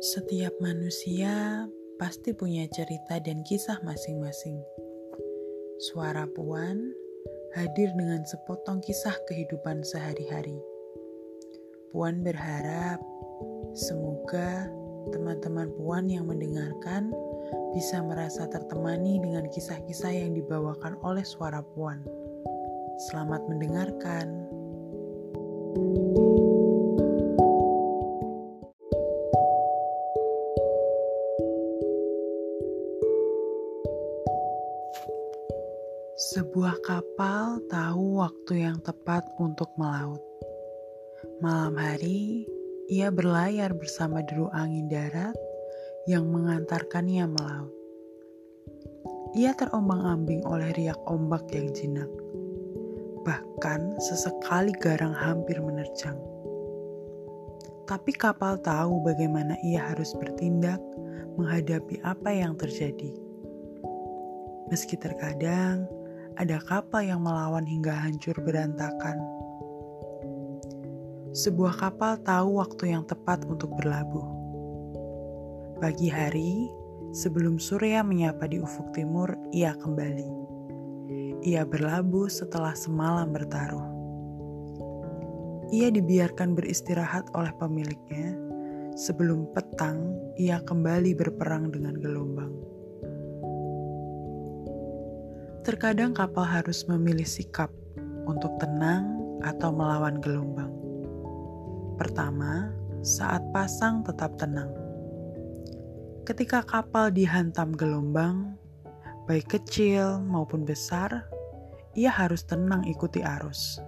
Setiap manusia pasti punya cerita dan kisah masing-masing. Suara Puan hadir dengan sepotong kisah kehidupan sehari-hari. Puan berharap semoga teman-teman Puan yang mendengarkan bisa merasa tertemani dengan kisah-kisah yang dibawakan oleh suara Puan. Selamat mendengarkan. thank you Sebuah kapal tahu waktu yang tepat untuk melaut. Malam hari, ia berlayar bersama deru angin darat yang mengantarkannya melaut. Ia terombang-ambing oleh riak ombak yang jinak. Bahkan sesekali garang hampir menerjang. Tapi kapal tahu bagaimana ia harus bertindak menghadapi apa yang terjadi. Meski terkadang ada kapal yang melawan hingga hancur berantakan. Sebuah kapal tahu waktu yang tepat untuk berlabuh. Pagi hari, sebelum surya menyapa di ufuk timur, ia kembali. Ia berlabuh setelah semalam bertaruh. Ia dibiarkan beristirahat oleh pemiliknya. Sebelum petang, ia kembali berperang dengan gelombang. Terkadang kapal harus memilih sikap untuk tenang atau melawan gelombang. Pertama, saat pasang tetap tenang. Ketika kapal dihantam gelombang, baik kecil maupun besar, ia harus tenang ikuti arus.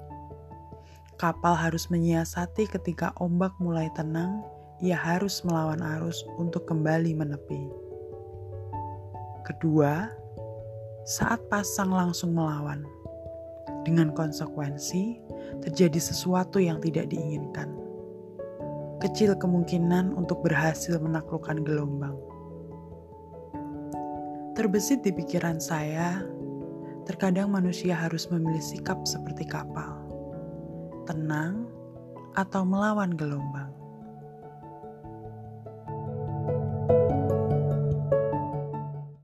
Kapal harus menyiasati ketika ombak mulai tenang, ia harus melawan arus untuk kembali menepi. Kedua, saat pasang langsung melawan. Dengan konsekuensi, terjadi sesuatu yang tidak diinginkan. Kecil kemungkinan untuk berhasil menaklukkan gelombang. Terbesit di pikiran saya, terkadang manusia harus memilih sikap seperti kapal, tenang atau melawan gelombang.